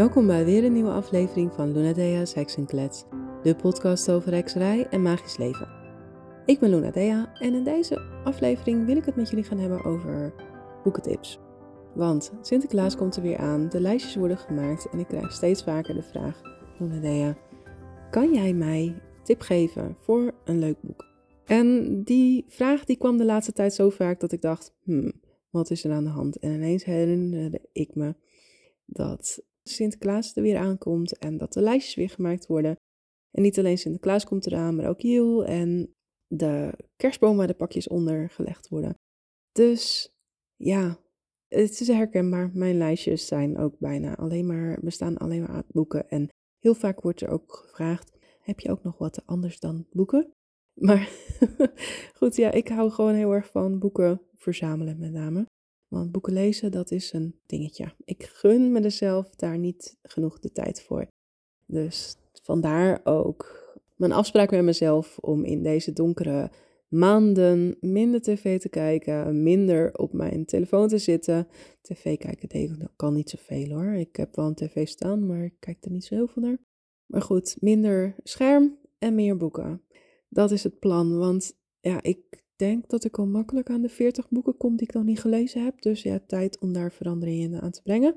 Welkom bij weer een nieuwe aflevering van Luna Dea's Heksenklets, de podcast over hekserij en magisch leven. Ik ben Luna Dea en in deze aflevering wil ik het met jullie gaan hebben over boekentips. Want Sinterklaas komt er weer aan, de lijstjes worden gemaakt en ik krijg steeds vaker de vraag: Luna Dea, kan jij mij tip geven voor een leuk boek? En die vraag die kwam de laatste tijd zo vaak dat ik dacht: hmm, wat is er aan de hand? En ineens herinnerde ik me dat Sinterklaas er weer aankomt en dat de lijstjes weer gemaakt worden. En niet alleen Sinterklaas komt eraan, maar ook Jiel en de kerstboom waar de pakjes onder gelegd worden. Dus ja, het is herkenbaar. Mijn lijstjes zijn ook bijna alleen maar, bestaan alleen maar uit boeken. En heel vaak wordt er ook gevraagd, heb je ook nog wat anders dan boeken? Maar goed, ja, ik hou gewoon heel erg van boeken verzamelen met name. Want boeken lezen, dat is een dingetje. Ik gun mezelf daar niet genoeg de tijd voor. Dus vandaar ook mijn afspraak met mezelf om in deze donkere maanden minder tv te kijken, minder op mijn telefoon te zitten. TV kijken deed ik kan niet zoveel hoor. Ik heb wel een tv staan, maar ik kijk er niet zo heel veel naar. Maar goed, minder scherm en meer boeken. Dat is het plan, want ja, ik denk dat ik al makkelijk aan de 40 boeken kom die ik nog niet gelezen heb. Dus ja, tijd om daar veranderingen aan te brengen.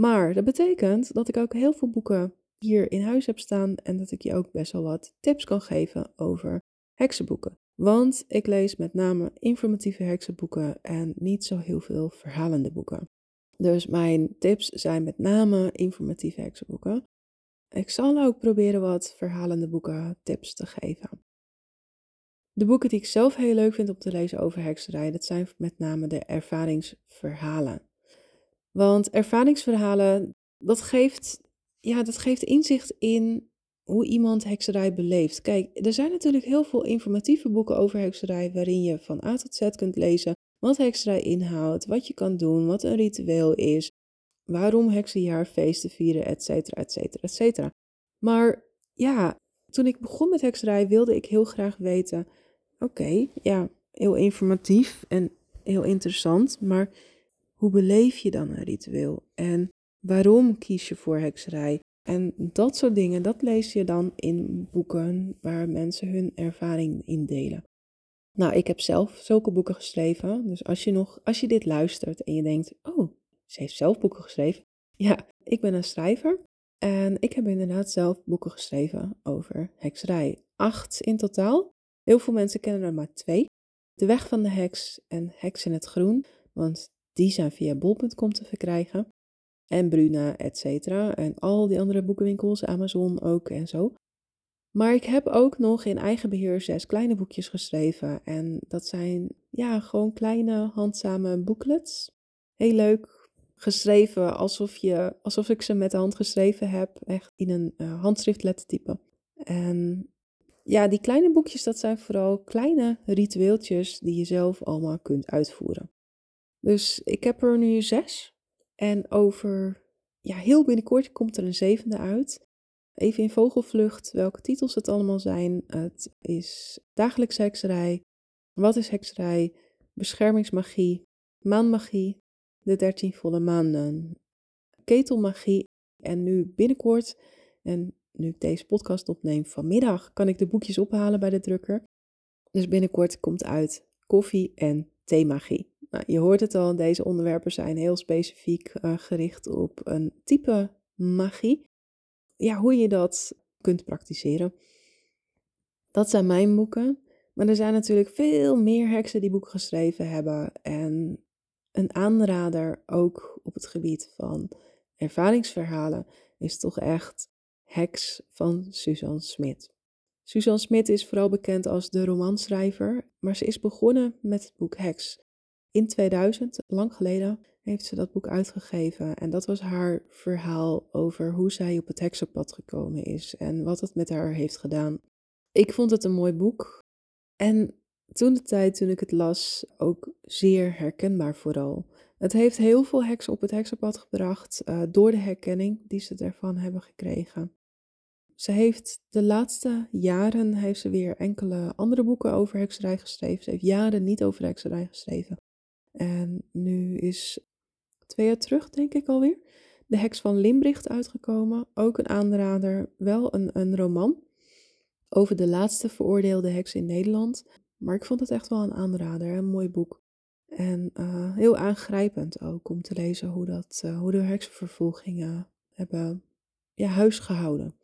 Maar dat betekent dat ik ook heel veel boeken hier in huis heb staan en dat ik je ook best wel wat tips kan geven over heksenboeken. Want ik lees met name informatieve heksenboeken en niet zo heel veel verhalende boeken. Dus mijn tips zijn met name informatieve heksenboeken. Ik zal ook proberen wat verhalende boeken tips te geven. De boeken die ik zelf heel leuk vind om te lezen over hekserij, dat zijn met name de ervaringsverhalen. Want ervaringsverhalen, dat geeft, ja, dat geeft inzicht in hoe iemand hekserij beleeft. Kijk, er zijn natuurlijk heel veel informatieve boeken over hekserij waarin je van A tot Z kunt lezen wat hekserij inhoudt, wat je kan doen, wat een ritueel is, waarom heksenjaarfeesten vieren, et cetera, et cetera, et cetera. Maar ja, toen ik begon met hekserij wilde ik heel graag weten Oké, ja, heel informatief en heel interessant, maar hoe beleef je dan een ritueel? En waarom kies je voor hekserij? En dat soort dingen, dat lees je dan in boeken waar mensen hun ervaring in delen. Nou, ik heb zelf zulke boeken geschreven. Dus als je nog, als je dit luistert en je denkt, oh, ze heeft zelf boeken geschreven. Ja, ik ben een schrijver en ik heb inderdaad zelf boeken geschreven over hekserij. Acht in totaal. Heel veel mensen kennen er maar twee. De Weg van de Heks en Heks in het Groen, want die zijn via bol.com te verkrijgen. En Bruna, et cetera. En al die andere boekenwinkels, Amazon ook en zo. Maar ik heb ook nog in eigen beheer zes kleine boekjes geschreven. En dat zijn ja, gewoon kleine handzame booklets. Heel leuk geschreven, alsof, je, alsof ik ze met de hand geschreven heb. Echt in een uh, handschrift lettertype. En ja, die kleine boekjes, dat zijn vooral kleine ritueeltjes die je zelf allemaal kunt uitvoeren. Dus ik heb er nu zes. En over, ja, heel binnenkort komt er een zevende uit. Even in vogelvlucht welke titels het allemaal zijn. Het is dagelijks hekserij. Wat is hekserij? Beschermingsmagie. Maanmagie. De dertien volle maanden. Ketelmagie. En nu binnenkort, en nu ik deze podcast opneem vanmiddag, kan ik de boekjes ophalen bij de drukker. Dus binnenkort komt uit koffie en theemagie. Nou, je hoort het al, deze onderwerpen zijn heel specifiek uh, gericht op een type magie. Ja, hoe je dat kunt praktiseren. Dat zijn mijn boeken. Maar er zijn natuurlijk veel meer heksen die boeken geschreven hebben. En een aanrader ook op het gebied van ervaringsverhalen is toch echt Heks van Suzanne Smit. Suzanne Smit is vooral bekend als de romanschrijver, maar ze is begonnen met het boek Heks. In 2000, lang geleden, heeft ze dat boek uitgegeven en dat was haar verhaal over hoe zij op het heksenpad gekomen is en wat het met haar heeft gedaan. Ik vond het een mooi boek en toen de tijd toen ik het las ook zeer herkenbaar vooral. Het heeft heel veel heksen op het heksenpad gebracht uh, door de herkenning die ze ervan hebben gekregen. Ze heeft de laatste jaren heeft ze weer enkele andere boeken over hekserij geschreven. Ze heeft jaren niet over hekserij geschreven. En nu is twee jaar terug, denk ik alweer, De Heks van Limbricht uitgekomen. Ook een aanrader. Wel een, een roman over de laatste veroordeelde heks in Nederland. Maar ik vond het echt wel een aanrader. Een mooi boek. En uh, heel aangrijpend ook om te lezen hoe, dat, uh, hoe de heksenvervolgingen hebben ja, huis gehouden.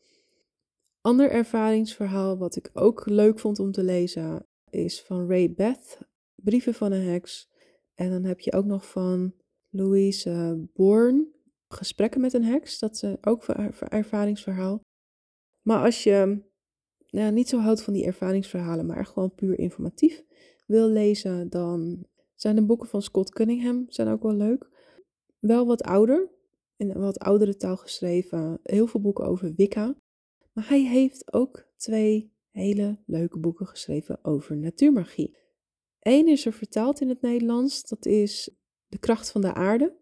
Ander ervaringsverhaal wat ik ook leuk vond om te lezen is van Ray Beth, Brieven van een heks. En dan heb je ook nog van Louise Bourne, Gesprekken met een heks. Dat is ook voor ervaringsverhaal. Maar als je nou, niet zo houdt van die ervaringsverhalen, maar gewoon puur informatief wil lezen, dan zijn de boeken van Scott Cunningham zijn ook wel leuk. Wel wat ouder, in een wat oudere taal geschreven. Heel veel boeken over Wicca. Maar hij heeft ook twee hele leuke boeken geschreven over natuurmagie. Eén is er vertaald in het Nederlands, dat is De kracht van de aarde.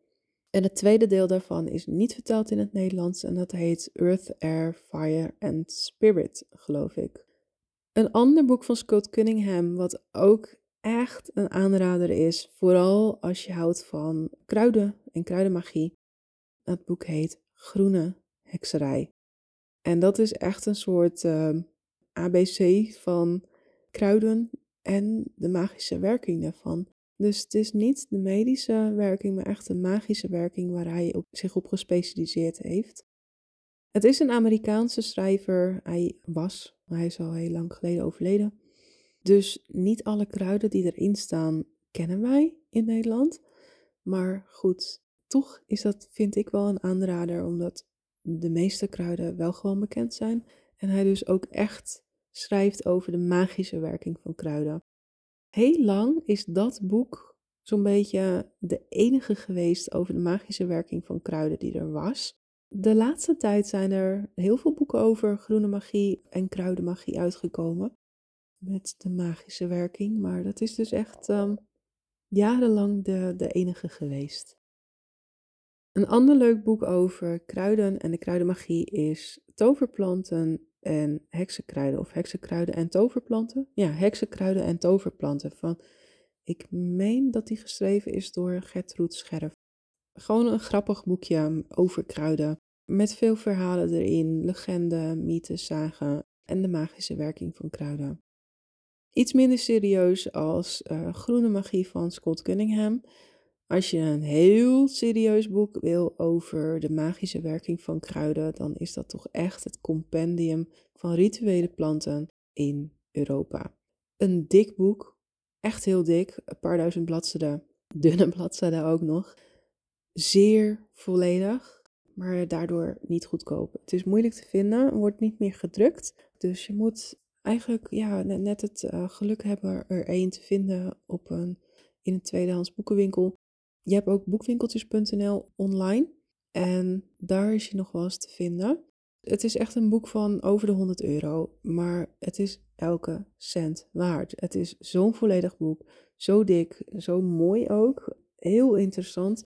En het tweede deel daarvan is niet vertaald in het Nederlands en dat heet Earth, Air, Fire and Spirit, geloof ik. Een ander boek van Scott Cunningham, wat ook echt een aanrader is, vooral als je houdt van kruiden en kruidenmagie. Dat boek heet Groene Hekserij. En dat is echt een soort uh, ABC van kruiden en de magische werking daarvan. Dus het is niet de medische werking, maar echt de magische werking waar hij op, zich op gespecialiseerd heeft. Het is een Amerikaanse schrijver. Hij was, hij is al heel lang geleden overleden. Dus niet alle kruiden die erin staan kennen wij in Nederland. Maar goed, toch is dat, vind ik wel een aanrader, omdat de meeste kruiden wel gewoon bekend zijn. En hij dus ook echt schrijft over de magische werking van kruiden. Heel lang is dat boek zo'n beetje de enige geweest over de magische werking van kruiden die er was. De laatste tijd zijn er heel veel boeken over groene magie en kruidenmagie uitgekomen. Met de magische werking. Maar dat is dus echt um, jarenlang de, de enige geweest. Een ander leuk boek over kruiden en de kruidenmagie is Toverplanten en heksenkruiden. Of heksenkruiden en toverplanten. Ja, heksenkruiden en toverplanten. Van, ik meen dat die geschreven is door Gertrude Scherf. Gewoon een grappig boekje over kruiden. Met veel verhalen erin, legende, mythes, zagen en de magische werking van kruiden. Iets minder serieus als uh, Groene Magie van Scott Cunningham. Als je een heel serieus boek wil over de magische werking van kruiden, dan is dat toch echt het compendium van rituele planten in Europa. Een dik boek, echt heel dik, een paar duizend bladzijden, dunne bladzijden ook nog. Zeer volledig, maar daardoor niet goedkoop. Het is moeilijk te vinden, wordt niet meer gedrukt. Dus je moet eigenlijk ja, net het uh, geluk hebben er één te vinden op een, in een tweedehands boekenwinkel. Je hebt ook boekwinkeltjes.nl online en daar is je nog wel eens te vinden. Het is echt een boek van over de 100 euro, maar het is elke cent waard. Het is zo'n volledig boek, zo dik, zo mooi ook, heel interessant.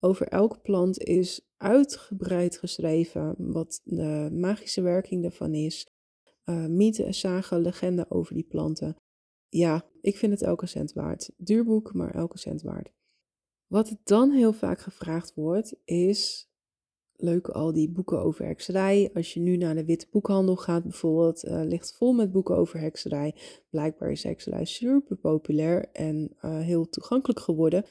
Over elke plant is uitgebreid geschreven wat de magische werking ervan is. Uh, mythe, zagen, legende over die planten. Ja, ik vind het elke cent waard. Duur boek, maar elke cent waard. Wat dan heel vaak gevraagd wordt, is leuk al die boeken over hekserij. Als je nu naar de witte boekhandel gaat bijvoorbeeld, uh, ligt vol met boeken over hekserij. Blijkbaar is hekserij super populair en uh, heel toegankelijk geworden.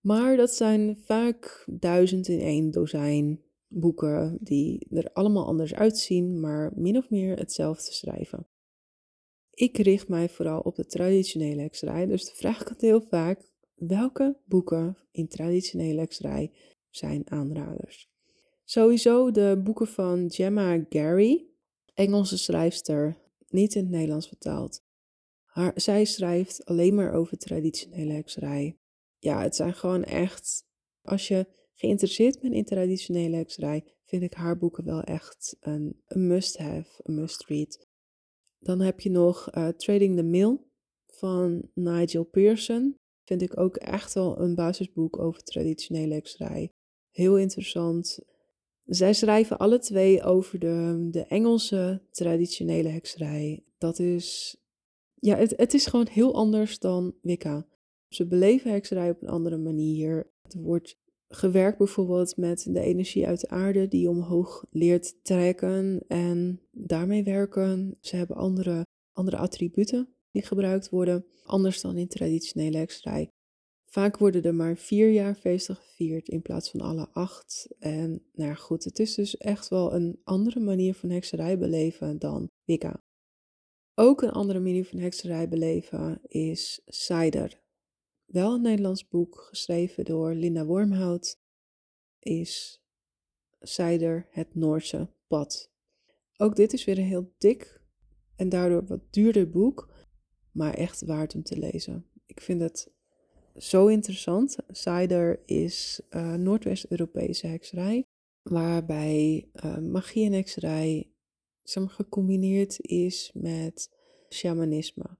Maar dat zijn vaak duizend in één dozijn boeken die er allemaal anders uitzien, maar min of meer hetzelfde schrijven. Ik richt mij vooral op de traditionele hekserij, dus de vraag komt heel vaak: welke boeken in traditionele hekserij zijn aanraders? Sowieso de boeken van Gemma Gary, Engelse schrijfster, niet in het Nederlands vertaald. Haar, zij schrijft alleen maar over traditionele hekserij. Ja, het zijn gewoon echt, als je geïnteresseerd bent in traditionele hekserij, vind ik haar boeken wel echt een, must-have, een must-read. Dan heb je nog uh, Trading the Mill van Nigel Pearson. Vind ik ook echt wel een basisboek over traditionele hekserij. Heel interessant. Zij schrijven alle twee over de, de Engelse traditionele hekserij. Dat is, ja, het, het is gewoon heel anders dan Wicca. Ze beleven hekserij op een andere manier. Er wordt gewerkt bijvoorbeeld met de energie uit de aarde die omhoog leert trekken en daarmee werken. Ze hebben andere, andere attributen die gebruikt worden, anders dan in traditionele hekserij. Vaak worden er maar vier jaar feesten gevierd in plaats van alle acht. En nou goed, het is dus echt wel een andere manier van hekserij beleven dan Wicca. Ook een andere manier van hekserij beleven is Cider. Wel een Nederlands boek geschreven door Linda Wormhout is Cider het Noorse pad. Ook dit is weer een heel dik en daardoor wat duurder boek, maar echt waard om te lezen. Ik vind het zo interessant. Cider is uh, Noordwest-Europese hekserij, waarbij uh, magie en hekserij gecombineerd is met shamanisme.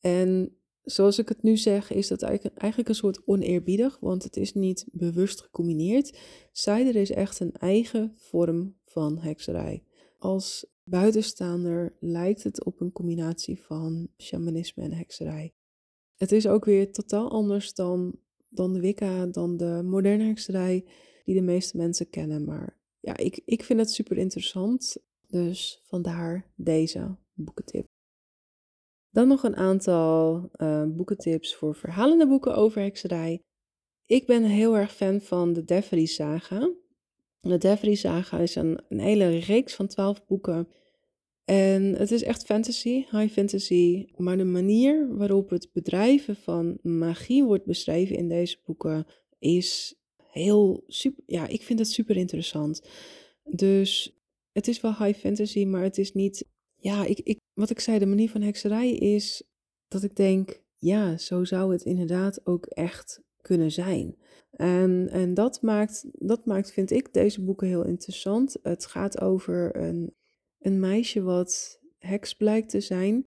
En zoals ik het nu zeg, is dat eigenlijk een soort oneerbiedig, want het is niet bewust gecombineerd. Cider is echt een eigen vorm van hekserij. Als buitenstaander lijkt het op een combinatie van shamanisme en hekserij. Het is ook weer totaal anders dan, dan de Wicca, dan de moderne hekserij die de meeste mensen kennen. Maar ja, ik, ik vind het super interessant. Dus vandaar deze boekentip. Dan nog een aantal uh, boekentips voor verhalende boeken over hekserij. Ik ben heel erg fan van de Devery Saga. De Devery Saga is een, hele reeks van twaalf boeken. En het is echt fantasy, high fantasy. Maar de manier waarop het bedrijven van magie wordt beschreven in deze boeken is heel super. Ja, ik vind het super interessant. Dus het is wel high fantasy, maar het is niet. Ja, ik, ik, wat ik zei, de manier van hekserij is dat ik denk, ja, zo zou het inderdaad ook echt kunnen zijn. En, en dat, maakt, dat maakt, vind ik, deze boeken heel interessant. Het gaat over een, een meisje wat heks blijkt te zijn.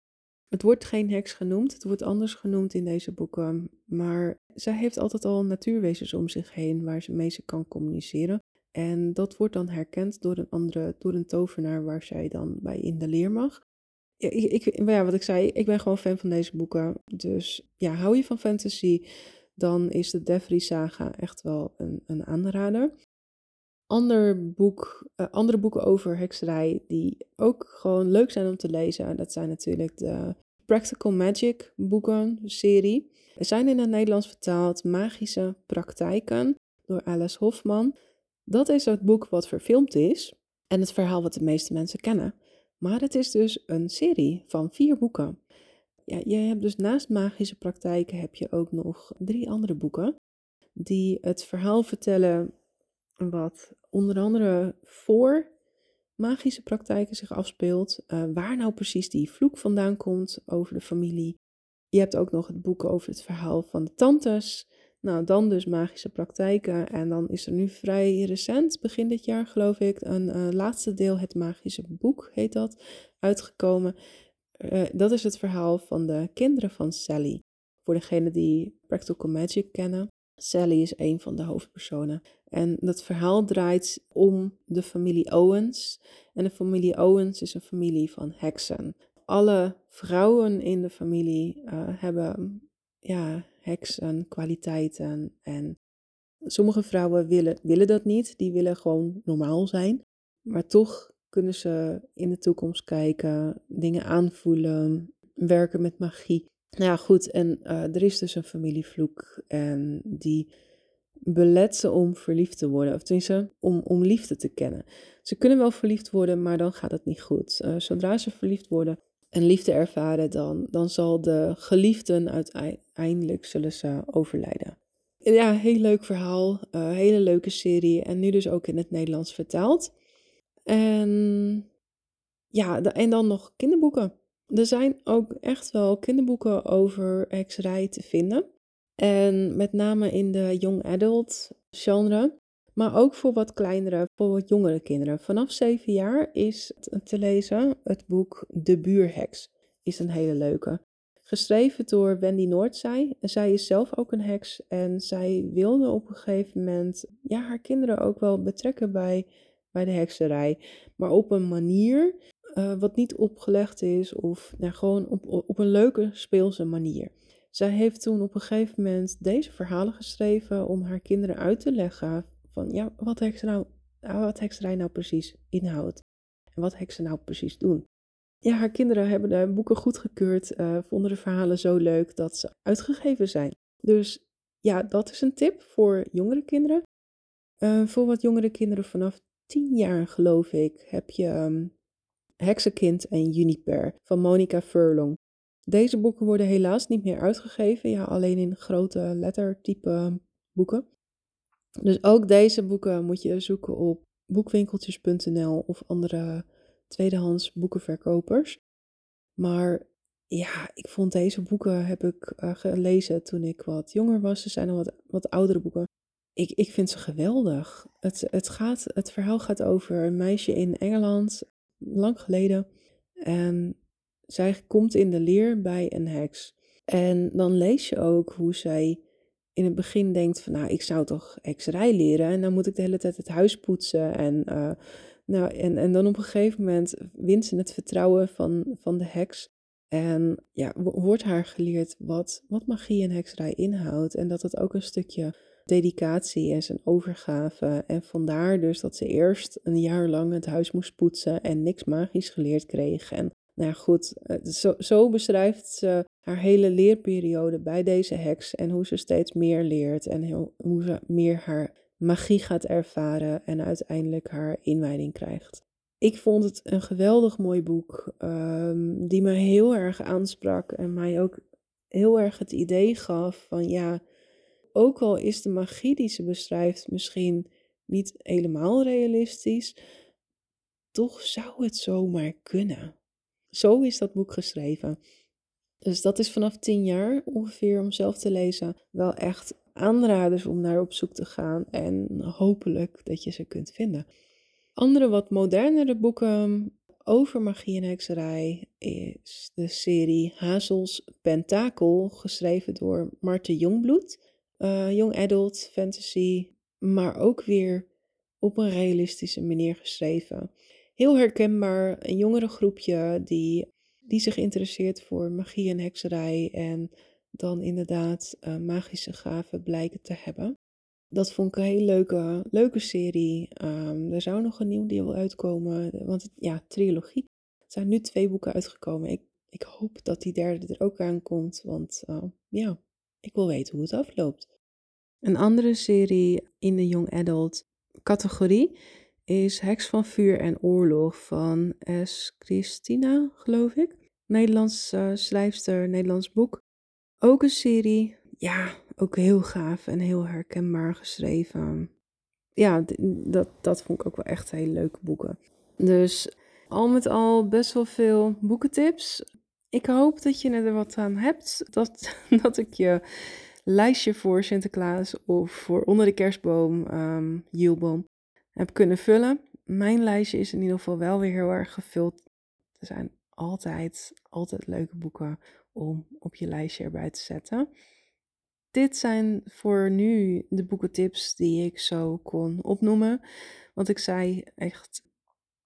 Het wordt geen heks genoemd, het wordt anders genoemd in deze boeken. Maar zij heeft altijd al natuurwezens om zich heen waar ze mee ze kan communiceren. En dat wordt dan herkend door een andere, door een tovenaar waar zij dan bij in de leer mag. Ja, ik, ja, wat ik zei, ik ben gewoon fan van deze boeken. Dus ja, hou je van fantasy, dan is de Devry Saga echt wel een, een aanrader. Ander boek, uh, andere boeken over hekserij die ook gewoon leuk zijn om te lezen, dat zijn natuurlijk de Practical Magic boeken serie. Er zijn in het Nederlands vertaald Magische Praktijken door Alice Hofman. Dat is het boek wat verfilmd is en het verhaal wat de meeste mensen kennen. Maar het is dus een serie van vier boeken. Ja, je hebt dus naast magische praktijken heb je ook nog drie andere boeken die het verhaal vertellen wat onder andere voor magische praktijken zich afspeelt, uh, waar nou precies die vloek vandaan komt over de familie. Je hebt ook nog het boek over het verhaal van de tantes nou, dan dus magische praktijken. En dan is er nu vrij recent, begin dit jaar geloof ik, een uh, laatste deel, het magische boek heet dat, uitgekomen. Uh, dat is het verhaal van de kinderen van Sally. Voor degenen die Practical Magic kennen, Sally is een van de hoofdpersonen. En dat verhaal draait om de familie Owens. En de familie Owens is een familie van heksen. Alle vrouwen in de familie uh, hebben ja, heksen, kwaliteiten. En sommige vrouwen willen, willen dat niet, die willen gewoon normaal zijn. Maar toch kunnen ze in de toekomst kijken, dingen aanvoelen, werken met magie. Nou ja, goed, en uh, er is dus een familievloek en die belet ze om verliefd te worden. Of tenminste, om, om liefde te kennen. Ze kunnen wel verliefd worden, maar dan gaat het niet goed. Uh, zodra ze verliefd worden, en liefde ervaren, dan, dan zal de geliefden uiteindelijk zullen ze overlijden. Ja, heel leuk verhaal, uh, hele leuke serie en nu dus ook in het Nederlands vertaald. En ja, en dan nog kinderboeken. Er zijn ook echt wel kinderboeken over hekserij te vinden. En met name in de young adult genre. Maar ook voor wat kleinere, voor wat jongere kinderen. Vanaf 7 jaar is te lezen het boek De Buurheks. Is een hele leuke. Geschreven door Wendy Noordzij. Zij is zelf ook een heks en zij wilde op een gegeven moment ja, haar kinderen ook wel betrekken bij, bij de hekserij. Maar op een manier uh, wat niet opgelegd is of nou, gewoon op, op een leuke speelse manier. Zij heeft toen op een gegeven moment deze verhalen geschreven om haar kinderen uit te leggen van ja, wat nou, wat hekserij nou precies inhoudt en wat heksen nou precies doen. Ja, haar kinderen hebben de boeken goedgekeurd, uh, vonden de verhalen zo leuk dat ze uitgegeven zijn. Dus ja, dat is een tip voor jongere kinderen. Uh, voor wat jongere kinderen vanaf 10 jaar, geloof ik, heb je um, Heksenkind en Juniper van Monica Furlong. Deze boeken worden helaas niet meer uitgegeven, ja, alleen in grote lettertype boeken. Dus ook deze boeken moet je zoeken op boekwinkeltjes.nl of andere tweedehands boekenverkopers. Maar ja, ik vond deze boeken heb ik uh, gelezen toen ik wat jonger was. Ze zijn al wat, wat oudere boeken. Ik, ik vind ze geweldig. Het, het, gaat, het verhaal gaat over een meisje in Engeland, lang geleden. En zij komt in de leer bij een heks. En dan lees je ook hoe zij in het begin denkt van, nou, ik zou toch hekserij leren en dan moet ik de hele tijd het huis poetsen. En, uh, nou, en, en dan op een gegeven moment wint ze het vertrouwen van, van de heks. En ja, wordt haar geleerd wat, wat magie en hekserij inhoudt. En dat het ook een stukje dedicatie en overgave. En vandaar dus dat ze eerst een jaar lang het huis moest poetsen en niks magisch geleerd kreeg. En nou goed, eh, zo, beschrijft ze haar hele leerperiode bij deze heks en hoe ze steeds meer leert en hoe ze meer haar magie gaat ervaren en uiteindelijk haar inwijding krijgt. Ik vond het een geweldig mooi boek, um, die me heel erg aansprak en mij ook heel erg het idee gaf van ja, ook al is de magie die ze beschrijft misschien niet helemaal realistisch, toch zou het zomaar kunnen. Zo is dat boek geschreven. Dus dat is vanaf 10 jaar ongeveer om zelf te lezen wel echt aanraders om naar op zoek te gaan en hopelijk dat je ze kunt vinden. Andere wat modernere boeken over magie en hekserij is de serie Hazels Pentakel, geschreven door Marten Jongbloed. Uh, young adult fantasy, maar ook weer op een realistische manier geschreven heel herkenbaar. Een jongere groepje die, die zich interesseert voor magie en hekserij en dan inderdaad uh, magische gaven blijken te hebben. Dat vond ik een hele leuke, leuke serie. Um, er zou nog een nieuw deel uitkomen, want ja, trilogie. Er zijn nu twee boeken uitgekomen. Ik, ik hoop dat die derde er ook aankomt, want uh, ja, ik wil weten hoe het afloopt. Een andere serie in de young adult categorie is Heks van Vuur en Oorlog van S. Christina, geloof ik. Nederlands uh, schrijfster, Nederlands boek. Ook een serie, ja, ook heel gaaf en heel herkenbaar geschreven. Ja, dat, dat vond ik ook wel echt hele leuke boeken. Dus al met al best wel veel boekentips. Ik hoop dat je er wat aan hebt. Dat, dat ik je lijstje voor Sinterklaas of voor onder de kerstboom, um, heb kunnen vullen. Mijn lijstje is in ieder geval wel weer heel erg gevuld. Er zijn altijd, altijd leuke boeken om op je lijstje erbij te zetten. Dit zijn voor nu de boekentips die ik zo kon opnoemen. Want ik zei echt,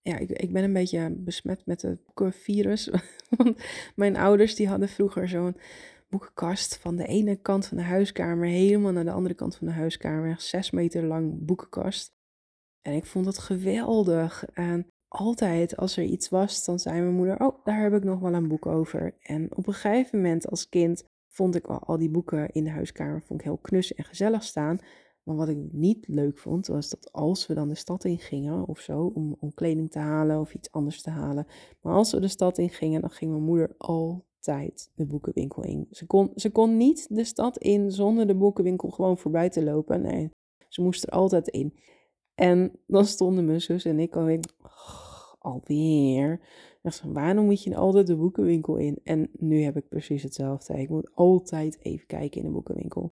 ja, ik, ik ben een beetje besmet met het boekenvirus. Want mijn ouders die hadden vroeger zo'n boekenkast van de ene kant van de huiskamer helemaal naar de andere kant van de huiskamer. Zes meter lang boekenkast. En ik vond het geweldig. En altijd als er iets was, dan zei mijn moeder: Oh, daar heb ik nog wel een boek over. En op een gegeven moment als kind vond ik al, al die boeken in de huiskamer vond ik heel knus en gezellig staan. Maar wat ik niet leuk vond, was dat als we dan de stad in gingen of zo, om, om kleding te halen of iets anders te halen. Maar als we de stad in gingen, dan ging mijn moeder de boekenwinkel in. Ze kon, ze kon niet de stad in zonder de boekenwinkel gewoon voorbij te lopen. Nee, ze moest er altijd in. En dan stonden mijn zus en ik alweer, oh, alweer. Waarom moet je altijd de boekenwinkel in? En nu heb ik precies hetzelfde. Ik moet altijd even kijken in de boekenwinkel.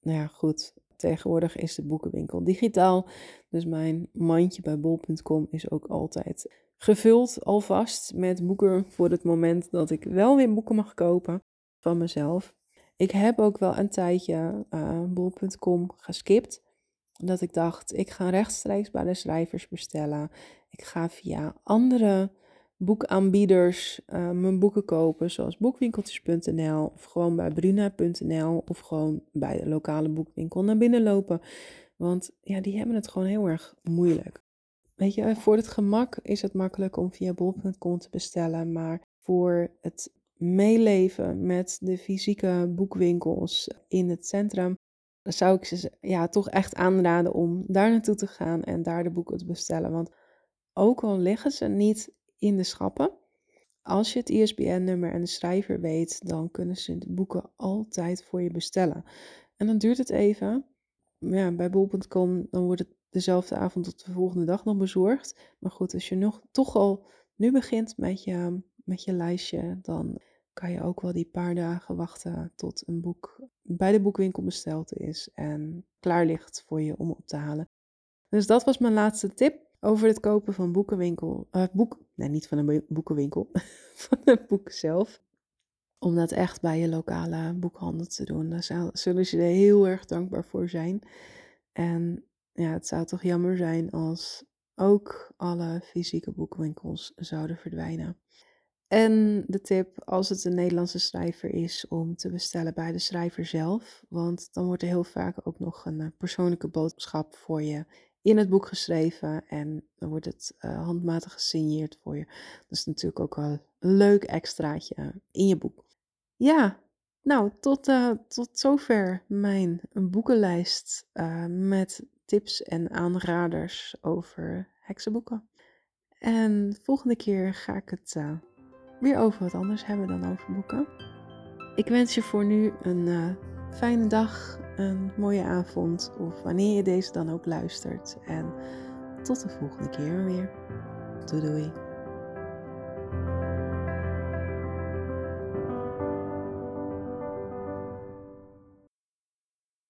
Nou ja, goed. Tegenwoordig is de boekenwinkel digitaal. Dus mijn mandje bij bol.com is ook altijd gevuld alvast met boeken voor het moment dat ik wel weer boeken mag kopen van mezelf. Ik heb ook wel een tijdje uh, bol.com geskipt dat ik dacht, ik ga rechtstreeks bij de schrijvers bestellen. Ik ga via andere boekaanbieders uh, mijn boeken kopen, zoals boekwinkeltjes.nl of gewoon bij bruna.nl of gewoon bij de lokale boekwinkel naar binnen lopen. Want ja, die hebben het gewoon heel erg moeilijk. Weet je, voor het gemak is het makkelijk om via bol.com te bestellen, maar voor het meeleven met de fysieke boekwinkels in het centrum, zou ik ze ja, toch echt aanraden om daar naartoe te gaan en daar de boeken te bestellen. Want ook al liggen ze niet in de schappen, als je het ISBN-nummer en de schrijver weet, dan kunnen ze de boeken altijd voor je bestellen. En dan duurt het even. Ja, bij bol.com dan wordt het dezelfde avond tot de volgende dag nog bezorgd. Maar goed, als je nog toch al nu begint met je, met je lijstje, dan kan je ook wel die paar dagen wachten tot een boek bij de boekwinkel besteld is en klaar ligt voor je om op te halen. Dus dat was mijn laatste tip over het kopen van boekenwinkel. Uh, boek, nee, niet van een boekenwinkel, van het boek zelf. Om dat echt bij je lokale boekhandel te doen. Daar zullen ze er heel erg dankbaar voor zijn. En ja, het zou toch jammer zijn als ook alle fysieke boekwinkels zouden verdwijnen. En de tip, als het een Nederlandse schrijver is, om te bestellen bij de schrijver zelf. Want dan wordt er heel vaak ook nog een eh, persoonlijke boodschap voor je in het boek geschreven. En dan wordt het uh, handmatig gesigneerd voor je. Dat is natuurlijk ook wel een leuk extraatje in je boek. Ja, nou, tot, uh, tot zover mijn boekenlijst met tips en aanraders over heksenboeken. En volgende keer ga ik het weer over wat anders hebben dan over boeken. Ik wens je voor nu een uh, fijne dag, een mooie avond of wanneer je deze dan ook luistert. En tot de volgende keer weer. Doei doei.